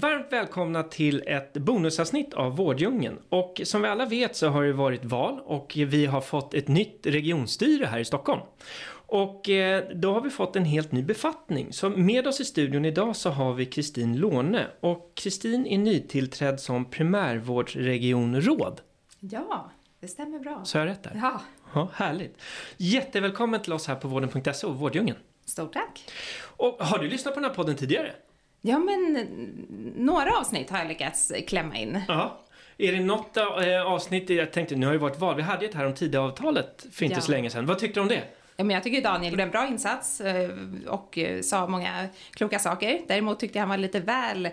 Varmt välkomna till ett bonusavsnitt av Vårddjungeln. Och som vi alla vet så har det varit val och vi har fått ett nytt regionstyre här i Stockholm. Och eh, då har vi fått en helt ny befattning. Så med oss i studion idag så har vi Kristin Låne. Och Kristin är nytillträdd som primärvårdsregionråd. Ja, det stämmer bra. Så jag rätt där? Ja, Ja, härligt. Jättevälkommen till oss här på vården.se och Vårddjungeln. stort tack. Och har du lyssnat på den här podden tidigare? Ja, men några avsnitt har jag lyckats klämma in. Ja. Är det något eh, avsnitt, jag tänkte, nu har det varit val, vi hade ju ett här om Tidöavtalet för inte Ja. så länge sedan. Vad tyckte du om det? Men jag tycker Daniel gjorde en bra insats eh, och eh, sa många kloka saker. Däremot tyckte jag han var lite väl,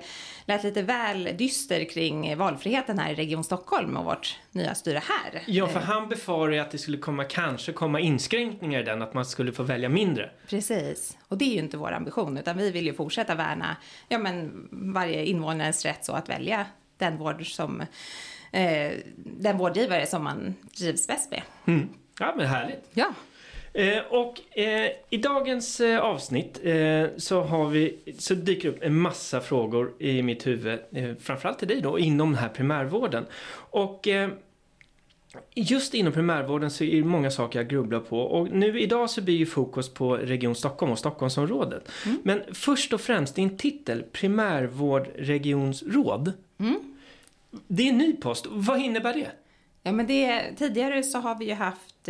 lät lite väl dyster kring valfriheten här i Region Stockholm och vårt nya styre här. Ja, för Eh, han befarar ju att det skulle komma, kanske komma inskränkningar i den, att man skulle få välja mindre. Precis, och det är ju inte vår ambition, utan vi vill ju fortsätta värna ja, men varje invånares rätt så att välja den vård som eh, den vårdgivare som man trivs bäst med. Mm. Ja, men härligt. Ja, Eh, och eh, i dagens eh, avsnitt eh, så, har vi, så dyker upp en massa frågor i mitt huvud, eh, framförallt till dig då, inom den här primärvården. Och just inom primärvården så är det många saker jag grubblar på. Och nu idag så blir ju fokus på Region Stockholm och Stockholmsområdet. Men först och främst, din titel, primärvårdregionsråd. Det är en ny post. Vad innebär det? Ja, men det, tidigare så har vi ju haft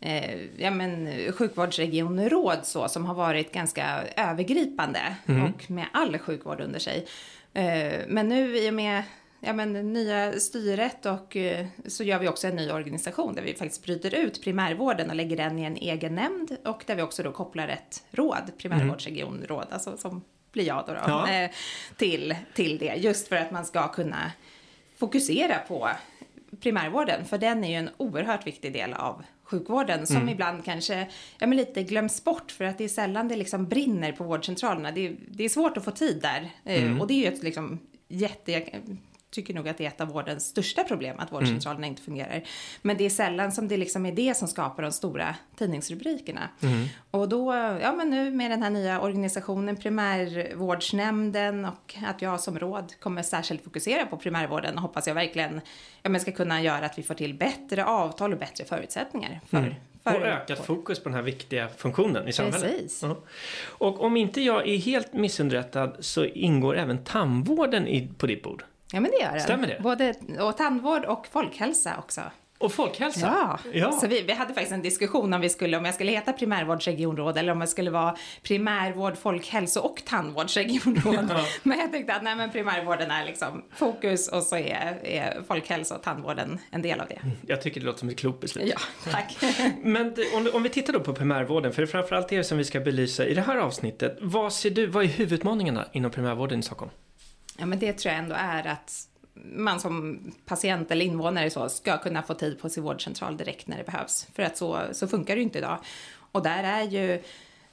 eh, eh, ja, men, sjukvårdsregionråd så, som har varit ganska övergripande och med all sjukvård under sig. Eh, men nu i och med ja, men, det nya styret och eh, så gör vi också en ny organisation där vi faktiskt bryter ut primärvården och lägger den i en egen nämnd och där vi också då kopplar ett råd, primärvårdsregionråd, alltså som blir jag då, då Ja. eh, till, till det. Just för att man ska kunna fokusera på primärvården, för den är ju en oerhört viktig del av sjukvården som ibland kanske ja, men lite glöms bort för att det är sällan det liksom brinner på vårdcentralerna. Det är, det är svårt att få tid där. Eh, och det är ju ett liksom jätte... Tycker nog att det är ett av vårdens största problem att vårdcentralerna inte fungerar. Men det är sällan som det liksom är det som skapar de stora tidningsrubrikerna. Och då, ja men nu med den här nya organisationen Primärvårdsnämnden och att jag som råd kommer särskilt fokusera på primärvården hoppas jag verkligen ja, men ska kunna göra att vi får till bättre avtal och bättre förutsättningar för, för Och ökat fokus på den här viktiga funktionen i samhället. Precis. Ja. Och om inte jag är helt missunderrättad så ingår även tandvården i, på ditt bord. Ja men det gör den. Stämmer det? Både och tandvård och folkhälsa också. Och folkhälsa. Ja, ja. så vi, vi hade faktiskt en diskussion om vi skulle, om jag skulle heta primärvårdsregionråd eller om jag skulle vara primärvård, folkhälso och tandvårdsregionråd. Ja. Men jag tyckte att nej, men primärvården är liksom fokus och så är, är folkhälsa och tandvården en del av det. Jag tycker det låter som ett klokt beslut. Ja, tack. Men om, om vi tittar då på primärvården, för det är framförallt det som vi ska belysa i det här avsnittet. Vad ser du, vad är huvudutmaningarna inom primärvården i Stockholm? Ja, men det tror jag ändå är att man som patient eller invånare så ska kunna få tid på sin vårdcentral direkt när det behövs. För att så, så funkar det ju inte idag. Och där är ju,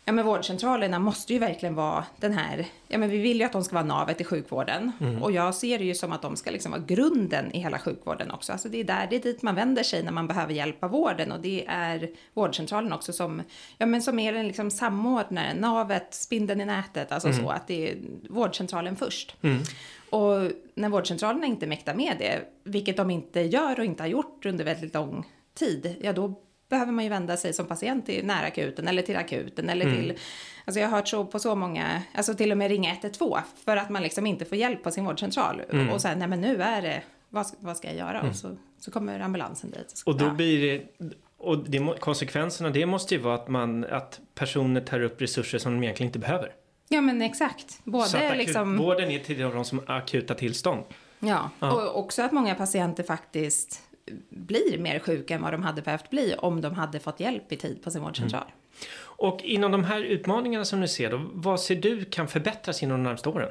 ja men vårdcentralerna måste ju verkligen vara den här, ja men vi vill ju att de ska vara navet i sjukvården. Och jag ser det ju som att de ska liksom vara grunden i hela sjukvården också. Alltså det är där, det är dit man vänder sig när man behöver hjälp av vården. Och det är vårdcentralen också som, ja men som är den liksom samordnaren, navet, spindeln i nätet. Alltså så att det är vårdcentralen först. Och när vårdcentralerna inte mäktar med det, vilket de inte gör och inte har gjort under väldigt lång tid, ja då behöver man ju vända sig som patient till närakuten eller till akuten eller till... Alltså jag har hört så på så många, alltså till och med ringa 112 för att man liksom inte får hjälp på sin vårdcentral. Och sen, nej men nu är det, vad, ska- vad ska jag göra? Och så, så kommer ambulansen dit. så- Och då ja. blir det, och det, konsekvenserna det måste ju vara att, man, att personer tar upp resurser som de egentligen inte behöver. Ja men exakt. Både så att akut, liksom... vården är till de som akuta tillstånd. Ja, Ja. och också att många patienter faktiskt blir mer sjuka än vad de hade behövt bli om de hade fått hjälp i tid på sin vårdcentral. Mm. Och inom de här utmaningarna som du ser då, vad ser du kan förbättras inom de närmaste åren?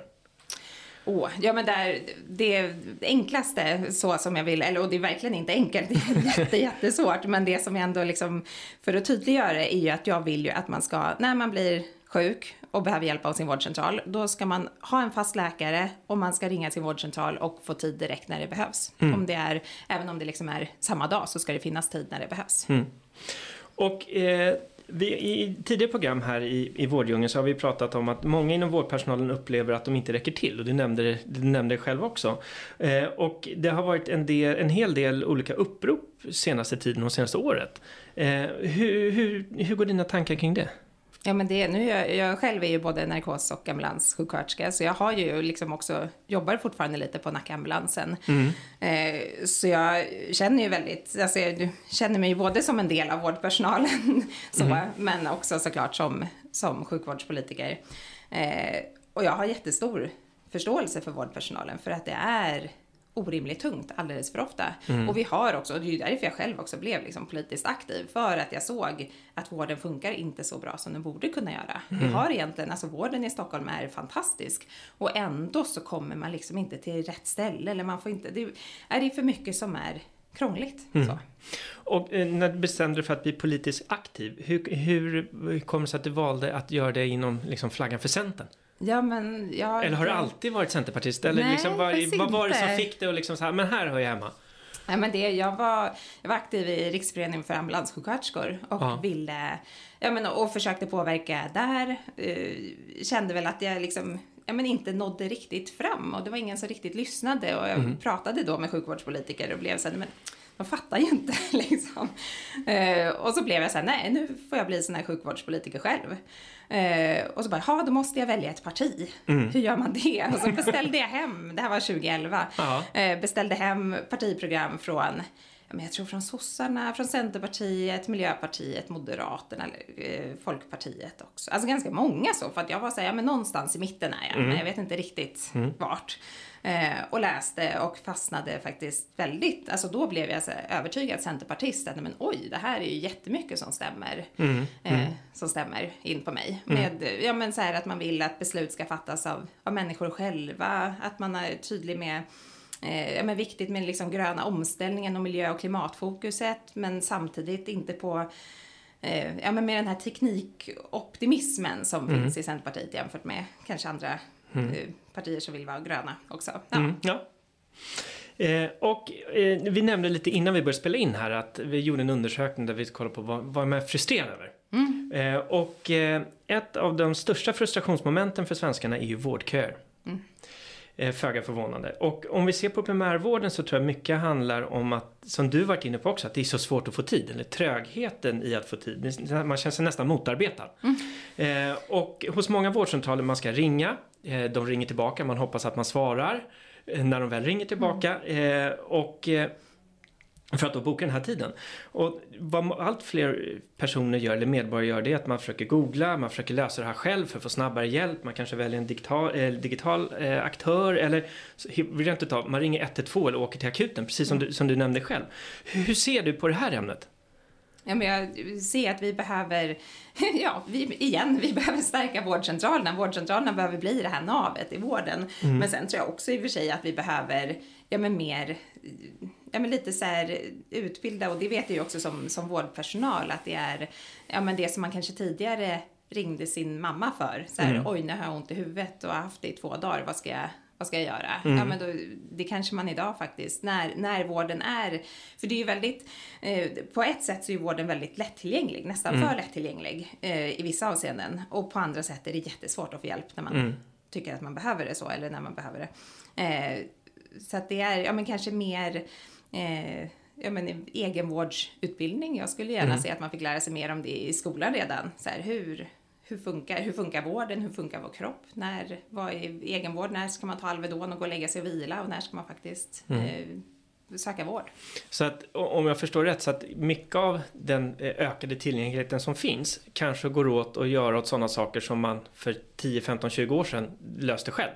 Oh, ja men där, det enklaste så som jag vill, eller och det är verkligen inte enkelt, det är jätte, jättesvårt, men det som jag ändå liksom, för att tydliggöra är ju att jag vill ju att man ska, när man blir sjuk och behöver hjälp av sin vårdcentral, då ska man ha en fast läkare och man ska ringa sin vårdcentral och få tid direkt när det behövs. Mm. Om det är, även om det liksom är samma dag så ska det finnas tid när det behövs. Mm. Och eh, vi, I tidigare program här i, i Vårddjungeln så har vi pratat om att många inom vårdpersonalen upplever att de inte räcker till och du nämnde, du nämnde det själv också. Eh, och det har varit en, del, en hel del olika upprop senaste tiden och senaste året. Eh, hur, hur, hur går dina tankar kring det? Ja, men det, nu jag, jag själv är ju både narkos och ambulanssjuksköterska, så jag har ju liksom också, jobbar fortfarande lite på nackambulansen. Mm. Eh, så jag känner ju väldigt, alltså jag känner mig ju både som en del av vårdpersonalen, så, mm. men också såklart som, som sjukvårdspolitiker. Eh, och jag har jättestor förståelse för vårdpersonalen, för att det är orimligt tungt alldeles för ofta. Mm. Och vi har också, och det är ju därför jag själv också blev liksom politiskt aktiv, för att jag såg att vården funkar inte så bra som den borde kunna göra. Mm. Vi har egentligen, alltså vården i Stockholm är fantastisk och ändå så kommer man liksom inte till rätt ställe eller man får inte, det är det för mycket som är krångligt. Mm. Och eh, när du bestämde dig för att bli politiskt aktiv, hur, hur kom det sig att du valde att göra det inom liksom, flaggan för Centern? Ja, men jag, Eller har du alltid varit centerpartist? Eller nej, liksom var, vad var det som fick dig att liksom så här, men här hör jag hemma? Nej, men det, jag, var, jag var aktiv i Riksföreningen för ambulanssjuksköterskor och Aha. ville, ja men och försökte påverka där. Uh, kände väl att jag liksom, ja men inte nådde riktigt fram och det var ingen som riktigt lyssnade och jag mm. pratade då med sjukvårdspolitiker och blev så här, men de fattar ju inte liksom. Uh, och så blev jag så här, nej nu får jag bli sån här sjukvårdspolitiker själv. Eh, och så bara, ja då måste jag välja ett parti. Mm. Hur gör man det? Och så beställde jag hem, det här var 2011, eh, beställde hem partiprogram från jag tror från sossarna, från Centerpartiet, Miljöpartiet, Moderaterna, eh, Folkpartiet också. Alltså ganska många så, för att jag var så här, ja men någonstans i mitten är jag, mm. men jag vet inte riktigt mm. vart. Eh, och läste och fastnade faktiskt väldigt, alltså då blev jag så övertygad centerpartist att men oj, det här är ju jättemycket som stämmer, mm. Eh, mm. som stämmer in på mig. Mm. Med, ja men så här att man vill att beslut ska fattas av, av människor själva, att man är tydlig med eh, ja, men viktigt med liksom gröna omställningen och miljö och klimatfokuset men samtidigt inte på eh, ja, men med den här teknikoptimismen som mm. finns i Centerpartiet jämfört med kanske andra mm. eh, partier som vill vara gröna också. Ja. Mm, ja. Eh, och eh, vi nämnde lite innan vi började spela in här att vi gjorde en undersökning där vi kollade på vad, vad man är frustrerad över. Mm. Eh, och eh, ett av de största frustrationsmomenten för svenskarna är ju vårdköer. Mm. Eh, föga förvånande. Och om vi ser på primärvården så tror jag mycket handlar om att, som du varit inne på också, att det är så svårt att få tid. Eller trögheten i att få tid. Man känner sig nästan motarbetad. Mm. Och hos många vårdcentraler man ska ringa. Eh, de ringer tillbaka, man hoppas att man svarar eh, när de väl ringer tillbaka. Mm. Och för att då boka den här tiden. Och vad allt fler personer gör, eller medborgare gör, det är att man försöker googla, man försöker lösa det här själv för att få snabbare hjälp. Man kanske väljer en digital, eh, digital eh, aktör eller rent utav, man ringer 112 eller åker till akuten, precis som, mm. du, som du nämnde själv. Hur ser du på det här ämnet? Ja, men jag ser att vi behöver, ja, vi, igen, vi behöver stärka vårdcentralerna. Vårdcentralerna behöver bli det här navet i vården. Mm. Men sen tror jag också i och för sig att vi behöver, ja men mer ja, men lite så här utbilda och det vet jag ju också som, som vårdpersonal att det är ja, men det som man kanske tidigare ringde sin mamma för. Så här, mm. oj nu har jag ont i huvudet och har haft det i två dagar, vad ska jag vad ska jag göra? Mm. Ja, men då, det kanske man idag faktiskt, när, när vården är, för det är ju väldigt, eh, på ett sätt så är vården väldigt lättillgänglig, nästan mm. för lättillgänglig eh, i vissa avseenden. Och på andra sätt är det jättesvårt att få hjälp när man mm. tycker att man behöver det så, eller när man behöver det. Eh, så att det är, ja men kanske mer eh, ja, men, egenvårdsutbildning. Jag skulle gärna mm. se att man fick lära sig mer om det i skolan redan. Så här, hur, hur, funkar, hur funkar vården? Hur funkar vår kropp? När, vad är egenvård? När ska man ta Alvedon och gå och lägga sig och vila? Och när ska man faktiskt mm. eh, söka vård? Så att om jag förstår rätt så att mycket av den eh, ökade tillgängligheten som finns kanske går åt att göra åt sådana saker som man för 10, 15, 20 år sedan löste själv.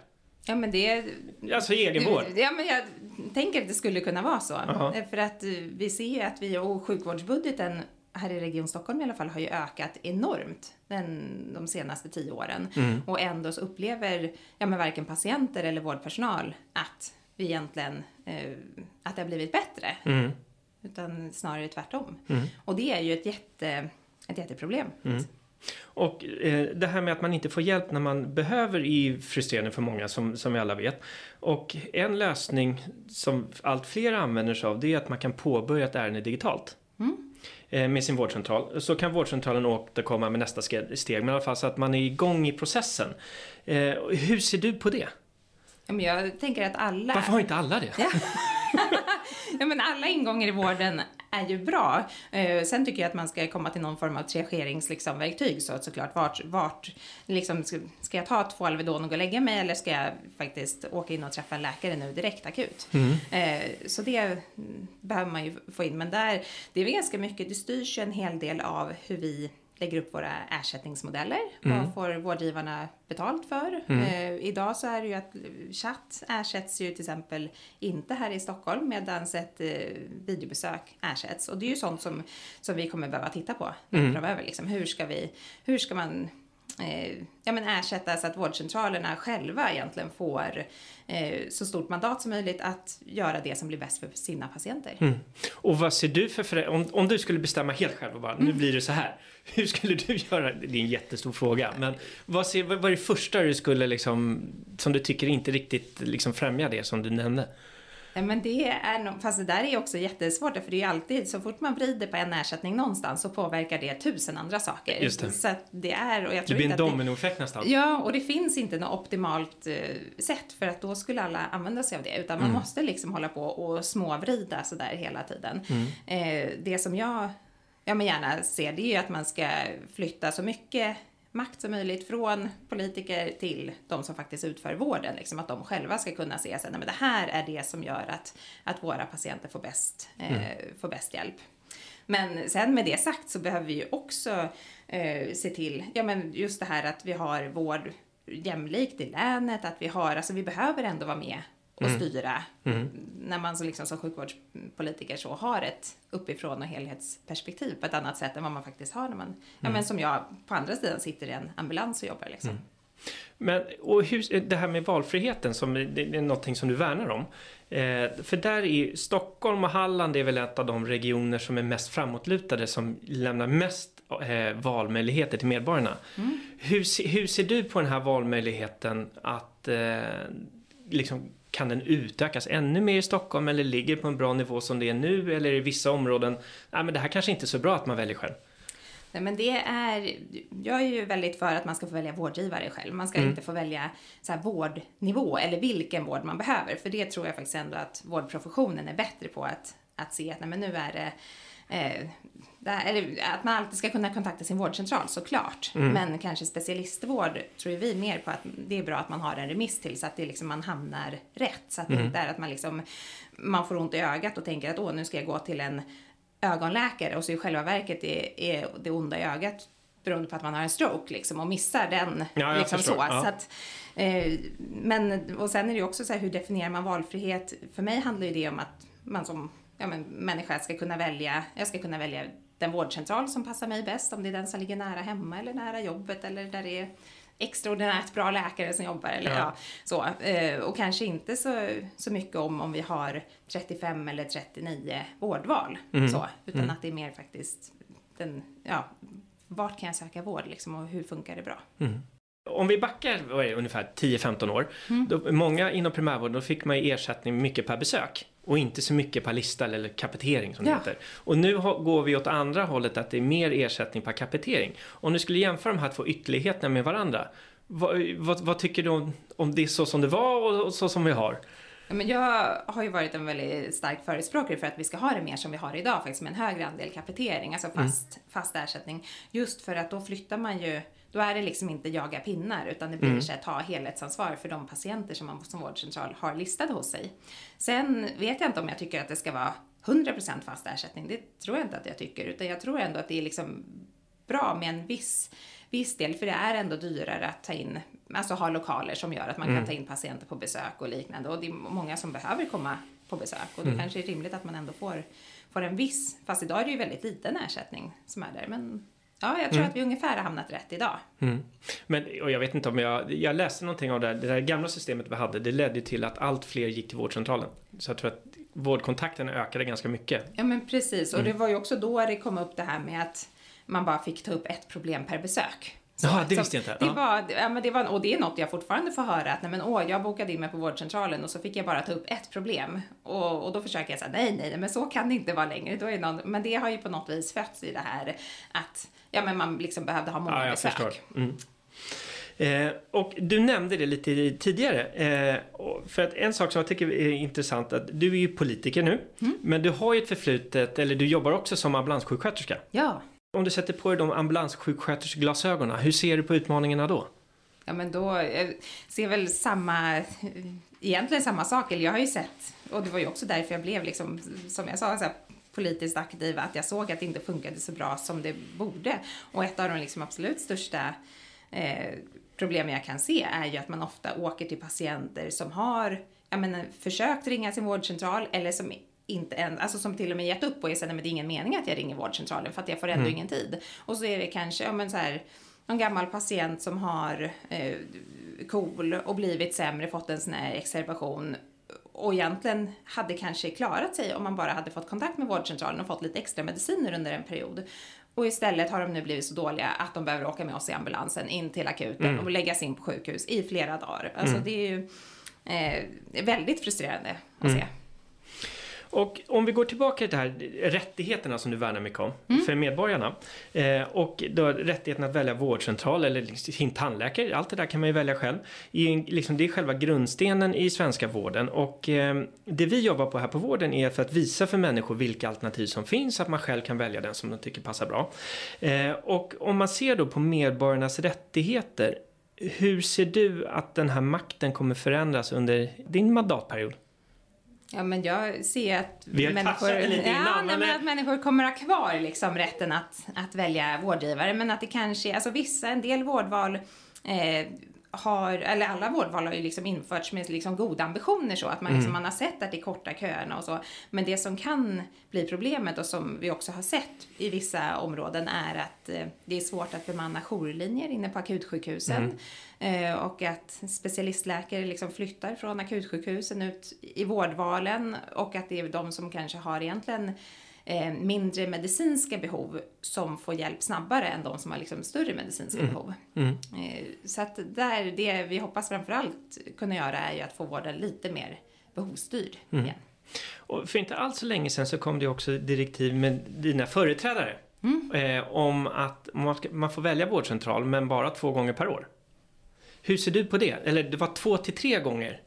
Ja, men det... Alltså egenvård? Ja, men jag tänker att det skulle kunna vara så. Aha. För att eh, vi ser ju att vi, och sjukvårdsbudgeten här i Region Stockholm i alla fall har ju ökat enormt den, de senaste tio åren. Mm. Och ändå så upplever ja, men varken patienter eller vårdpersonal att vi egentligen, eh, att det har blivit bättre. Mm. Utan snarare tvärtom. Mm. Och det är ju ett, jätte, ett jätteproblem. Och eh, det här med att man inte får hjälp när man behöver är ju frustrerande för många som, som vi alla vet. Och en lösning som allt fler använder sig av det är att man kan påbörja ett ärende digitalt. Eh, med sin vårdcentral. Så kan vårdcentralen återkomma med nästa steg. Men i alla fall så att man är igång i processen. Eh, hur ser du på det? Jag tänker att alla... Varför har inte alla det? Ja. ja, men alla ingångar i vården är ju bra. Eh, sen tycker jag att man ska komma till någon form av triageringsverktyg liksom, verktyg. så att såklart vart, vart liksom, ska, jag ta två Alvedon och gå och lägga mig eller ska jag faktiskt åka in och träffa en läkare nu direkt akut? Eh, så det mm, behöver man ju få in. Men där, det är väl ganska mycket, det styrs ju en hel del av hur vi lägger upp våra ersättningsmodeller. Vad får vårdgivarna betalt för? Eh, idag så är det ju att chatt ersätts ju till exempel inte här i Stockholm medan ett eh, videobesök ersätts. Och det är ju sånt som, som vi kommer behöva titta på framöver. Liksom. Hur, ska vi, hur ska man ja, men ersätta så att vårdcentralerna själva egentligen får eh, så stort mandat som möjligt att göra det som blir bäst för sina patienter. Och vad ser du för om, om du skulle bestämma helt själv och bara nu blir det så här. Hur skulle du göra? Det är en jättestor fråga. Men vad, ser, vad är det första du skulle liksom som du tycker inte riktigt liksom främjar det som du nämnde? Nej, men det är nog, fast det där är också jättesvårt för det är ju alltid så fort man vrider på en ersättning någonstans så påverkar det tusen andra saker. Just det. Så det är och jag Det tror blir en det, dominoeffekt nästan. Ja, och det finns inte något optimalt eh, sätt för att då skulle alla använda sig av det. Utan man måste liksom hålla på och småvrida sådär hela tiden. Eh, det som jag ja, men gärna ser det är ju att man ska flytta så mycket makt som möjligt från politiker till de som faktiskt utför vården. Liksom, att de själva ska kunna se att det här är det som gör att, att våra patienter får bäst, eh, får bäst hjälp. Men sen med det sagt så behöver vi ju också eh, se till, ja men just det här att vi har vård jämlikt i länet, att vi har, alltså vi behöver ändå vara med och styra när man så liksom som sjukvårdspolitiker så har ett uppifrån och helhetsperspektiv på ett annat sätt än vad man faktiskt har när man, ja men som jag på andra sidan sitter i en ambulans och jobbar liksom. Men och hur, det här med valfriheten, som det är någonting som du värnar om. Eh, för där är Stockholm och Halland är väl ett av de regioner som är mest framåtlutade som lämnar mest eh, valmöjligheter till medborgarna. Hur, se- hur ser du på den här valmöjligheten att eh, liksom, kan den utökas ännu mer i Stockholm eller ligger på en bra nivå som det är nu eller i vissa områden, nej men det här kanske inte är så bra att man väljer själv. Nej, men det är, jag är ju väldigt för att man ska få välja vårdgivare själv. Man ska inte få välja så här vårdnivå eller vilken vård man behöver. För det tror jag faktiskt ändå att vårdprofessionen är bättre på att, att se att nej, men nu är det Eh, eller att man alltid ska kunna kontakta sin vårdcentral såklart. Men kanske specialistvård tror vi mer på att det är bra att man har en remiss till så att det liksom man hamnar rätt. Så att det inte är att man liksom man får ont i ögat och tänker att åh nu ska jag gå till en ögonläkare och så i själva verket är, är det onda i ögat beroende på att man har en stroke liksom och missar den. Ja, liksom så. Ja. så att, eh, men, och sen är det ju också så här, hur definierar man valfrihet? För mig handlar ju det om att man som ja, men, människa ska kunna välja, jag ska kunna välja den vårdcentral som passar mig bäst, om det är den som ligger nära hemma eller nära jobbet eller där det är extraordinärt bra läkare som jobbar eller Ja. ja, så. Eh, och kanske inte så, så mycket om om vi har 35 eller 39 vårdval så, utan att det är mer faktiskt den, ja, vart kan jag söka vård liksom och hur funkar det bra? Om vi backar vad är det, ungefär 10-15 år. Då, många inom primärvården då fick man ju ersättning mycket per besök. Och inte så mycket per lista eller kapitering som det Ja. heter. Och nu går vi åt andra hållet att det är mer ersättning per kapitering. Om du skulle jämföra de här två ytterligheterna med varandra. Vad, vad, vad tycker du om, om det är så som det var och, och så som vi har? Men jag har ju varit en väldigt stark förespråkare för att vi ska ha det mer som vi har idag faktiskt med en högre andel kapitering, alltså fast, fast ersättning. Just för att då flyttar man ju, då är det liksom inte jaga pinnar utan det blir så att ta helhetsansvar för de patienter som man som vårdcentral har listade hos sig. Sen vet jag inte om jag tycker att det ska vara 100% fast ersättning, det tror jag inte att jag tycker, utan jag tror ändå att det är liksom bra med en viss viss del, för det är ändå dyrare att ta in, alltså ha lokaler som gör att man Mm. kan ta in patienter på besök och liknande. Och det är många som behöver komma på besök och då Mm. kanske det är rimligt att man ändå får, får en viss, fast idag är det ju väldigt liten ersättning som är där. Men ja, jag Mm. tror att vi ungefär har hamnat rätt idag. Men, och jag vet inte om jag, jag läste någonting av det här, det där gamla systemet vi hade, det ledde till att allt fler gick till vårdcentralen. Så jag tror att vårdkontakterna ökade ganska mycket. Ja men precis, och Mm. det var ju också då det kom upp det här med att man bara fick ta upp ett problem per besök. Så- Jaha, det visste jag inte. Det Ja. var, ja, men det var, och det är något jag fortfarande får höra att nej men åh, jag bokade in mig på vårdcentralen och så fick jag bara ta upp ett problem. Och, och då försöker jag säga nej, nej, nej, men så kan det inte vara längre. Då är någon, men det har ju på något vis fötts i det här att ja, men man liksom behövde ha många Ja, jag besök. förstår. Mm. Eh, och du nämnde det lite tidigare. Eh, för att en sak som jag tycker är intressant, att du är ju politiker nu, Mm. men du har ju ett förflutet, eller du jobbar också som ambulanssjuksköterska. Ja, om du sätter på dig de ambulanssjuksköterskeglasögonen, hur ser du på utmaningarna då? Ja, men då eh, ser väl samma, eh, egentligen samma sak. Eller jag har ju sett, och det var ju också därför jag blev liksom, som jag sa, så här, politiskt aktiv, att jag såg att det inte funkade så bra som det borde. Och ett av de liksom absolut största eh, problemen jag kan se är ju att man ofta åker till patienter som har jag menar, försökt ringa sin vårdcentral eller som inte än, alltså som till och med gett upp och säger, men det är ingen mening att jag ringer vårdcentralen för att jag får ändå ingen tid. Och så är det kanske, ja men så här, någon gammal patient som har eh, KOL och blivit sämre, fått en sån här exservation och egentligen hade kanske klarat sig om man bara hade fått kontakt med vårdcentralen och fått lite extra mediciner under en period. Och istället har de nu blivit så dåliga att de behöver åka med oss i ambulansen in till akuten och läggas in på sjukhus i flera dagar. Alltså det är ju eh, väldigt frustrerande att se. Och om vi går tillbaka till det här rättigheterna som du värnar mycket om Mm. för medborgarna. Eh, och då rättigheten att välja vårdcentral eller liksom sin tandläkare, allt det där kan man ju välja själv. I, liksom, det är själva grundstenen i svenska vården och eh, det vi jobbar på här på vården är för att visa för människor vilka alternativ som finns så att man själv kan välja den som de tycker passar bra. Eh, och om man ser då på medborgarnas rättigheter, hur ser du att den här makten kommer förändras under din mandatperiod? Ja, men jag ser att människor, ja, innan, men- men att människor kommer ha kvar liksom rätten att, att välja vårdgivare, men att det kanske, alltså vissa, en del vårdval eh, har, eller alla vårdval har ju liksom införts med liksom goda ambitioner så att man, liksom, man har sett att det kortar köerna och så. Men det som kan bli problemet och som vi också har sett i vissa områden är att eh, det är svårt att bemanna jourlinjer inne på akutsjukhusen eh, och att specialistläkare liksom flyttar från akutsjukhusen ut i vårdvalen och att det är de som kanske har egentligen eh, mindre medicinska behov som får hjälp snabbare än de som har liksom större medicinska behov. Eh, så att där, det vi hoppas framförallt kunna göra är ju att få vården lite mer behovsstyrd igen. Och för inte alls så länge sedan så kom det också direktiv med dina företrädare. Eh, om att man, ska, man får välja vårdcentral men bara två gånger per år. Hur ser du på det? Eller det var två till tre gånger.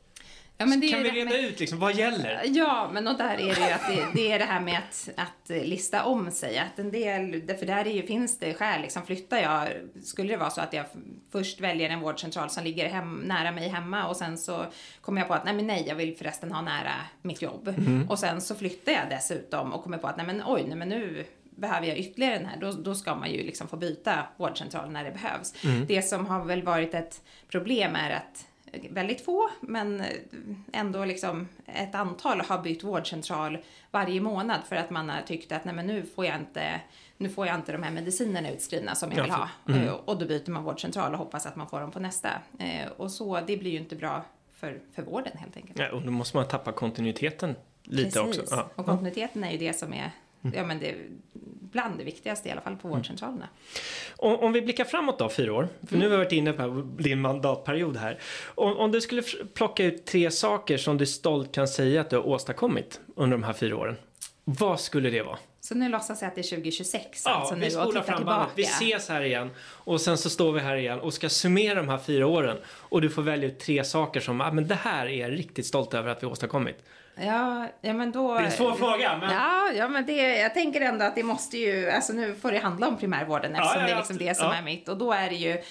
Ja, kan vi reda med- ut liksom, vad gäller? Ja, men och där är det ju att det, det är det här med att, att lista om sig. Att en del, för där är ju, finns det skäl, liksom flyttar jag, skulle det vara så att jag först väljer en vårdcentral som ligger hem, nära mig hemma och sen så kommer jag på att nej men nej, jag vill förresten ha nära mitt jobb. Och sen så flyttar jag dessutom och kommer på att nej men oj, nej men nu behöver jag ytterligare den här, då, då ska man ju liksom få byta vårdcentral när det behövs. Det som har väl varit ett problem är att väldigt få, men ändå liksom ett antal har bytt vårdcentral varje månad för att man har tyckt att nej men nu får jag inte, nu får jag inte de här medicinerna utskrivna som jag Ja, vill ha. mm. Eh, Och då byter man vårdcentral och hoppas att man får dem på nästa. Eh, Och så, det blir ju inte bra för, för vården helt enkelt. Ja, och då måste man tappa kontinuiteten lite Precis. också. Ja. Och kontinuiteten är ju det som är ja, men det, bland det viktigaste i alla fall på vårdcentralerna. Om, om vi blickar framåt då, fyra år. För nu har vi varit inne på din mandatperiod här. Om, om du skulle plocka ut tre saker som du stolt kan säga att du har åstadkommit under de här fyra åren. Vad skulle det vara? Så nu låtsas jag att det är 2026 Ja, alltså vi nu och spolar tittar fram tillbaka. Vi ses här igen och sen så står vi här igen och ska summera de här fyra åren och du får välja ut tre saker som, ah, men det här är jag riktigt stolt över att vi åstadkommit. Ja, ja men då... Det är en svår fråga, men Ja, ja, men det, jag tänker ändå att det måste ju, alltså nu får det handla om primärvården eftersom ja, det är ja, liksom det som ja. är mitt och då är det ju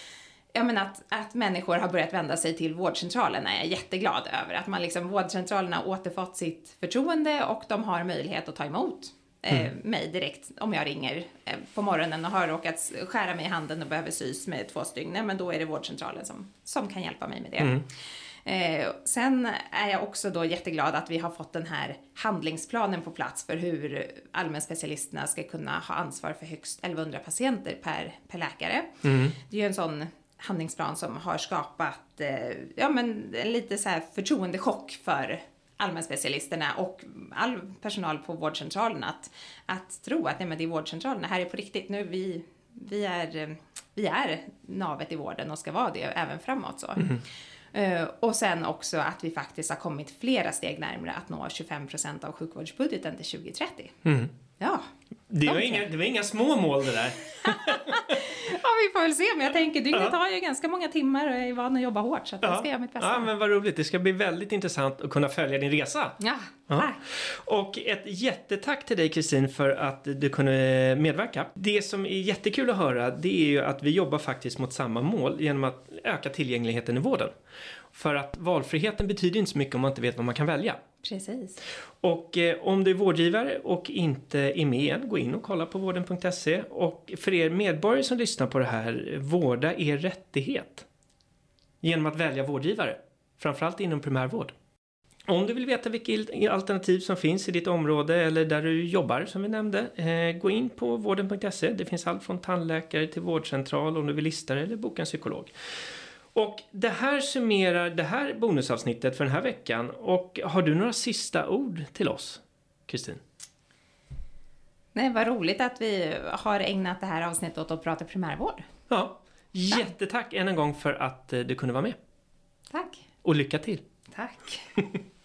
Ja men att, att människor har börjat vända sig till vårdcentralen är jag jätteglad över. Att man liksom, vårdcentralen har återfått sitt förtroende och de har möjlighet att ta emot eh, mm. mig direkt om jag ringer eh, på morgonen och har råkat skära mig i handen och behöver sys med två stygn. Men då är det vårdcentralen som, som kan hjälpa mig med det. Mm. Eh, sen är jag också då jätteglad att vi har fått den här handlingsplanen på plats för hur allmänspecialisterna ska kunna ha ansvar för högst 1100 patienter per, per läkare. Mm. Det är ju en sån handlingsplan som har skapat eh, ja, men lite så här förtroendechock för allmänspecialisterna och all personal på vårdcentralen att, att tro att nej, men det är vårdcentralen, det här är på riktigt nu, vi, vi, är, vi är navet i vården och ska vara det även framåt. Så. Mm. Eh, och sen också att vi faktiskt har kommit flera steg närmare att nå 25% av sjukvårdsbudgeten till 2030. Mm. Ja. Det var, okay. inga, det var inga små mål det där. ja, vi får väl se. Men jag tänker, dygnet ja. har ju ganska många timmar och jag är van att jobba hårt så att ja. jag ska göra mitt bästa. Ja, men vad roligt. Det ska bli väldigt intressant att kunna följa din resa. Ja, ja. Och ett jättetack till dig Kristin för att du kunde medverka. Det som är jättekul att höra det är ju att vi jobbar faktiskt mot samma mål genom att öka tillgängligheten i vården. För att valfriheten betyder inte så mycket om man inte vet vad man kan välja. Precis. Och eh, om du är vårdgivare och inte är med än, gå in och kolla på vården.se. Och för er medborgare som lyssnar på det här, vårda er rättighet. Genom att välja vårdgivare. Framförallt inom primärvård. Om du vill veta vilka alternativ som finns i ditt område eller där du jobbar som vi nämnde, eh, gå in på vården.se. Det finns allt från tandläkare till vårdcentral om du vill lista dig eller boka en psykolog. Och det här summerar det här bonusavsnittet för den här veckan. Och har du några sista ord till oss, Kristin? Nej, vad roligt att vi har ägnat det här avsnittet åt att prata primärvård. Ja, jättetack än en gång för att eh, du kunde vara med. Tack. Och lycka till. Tack.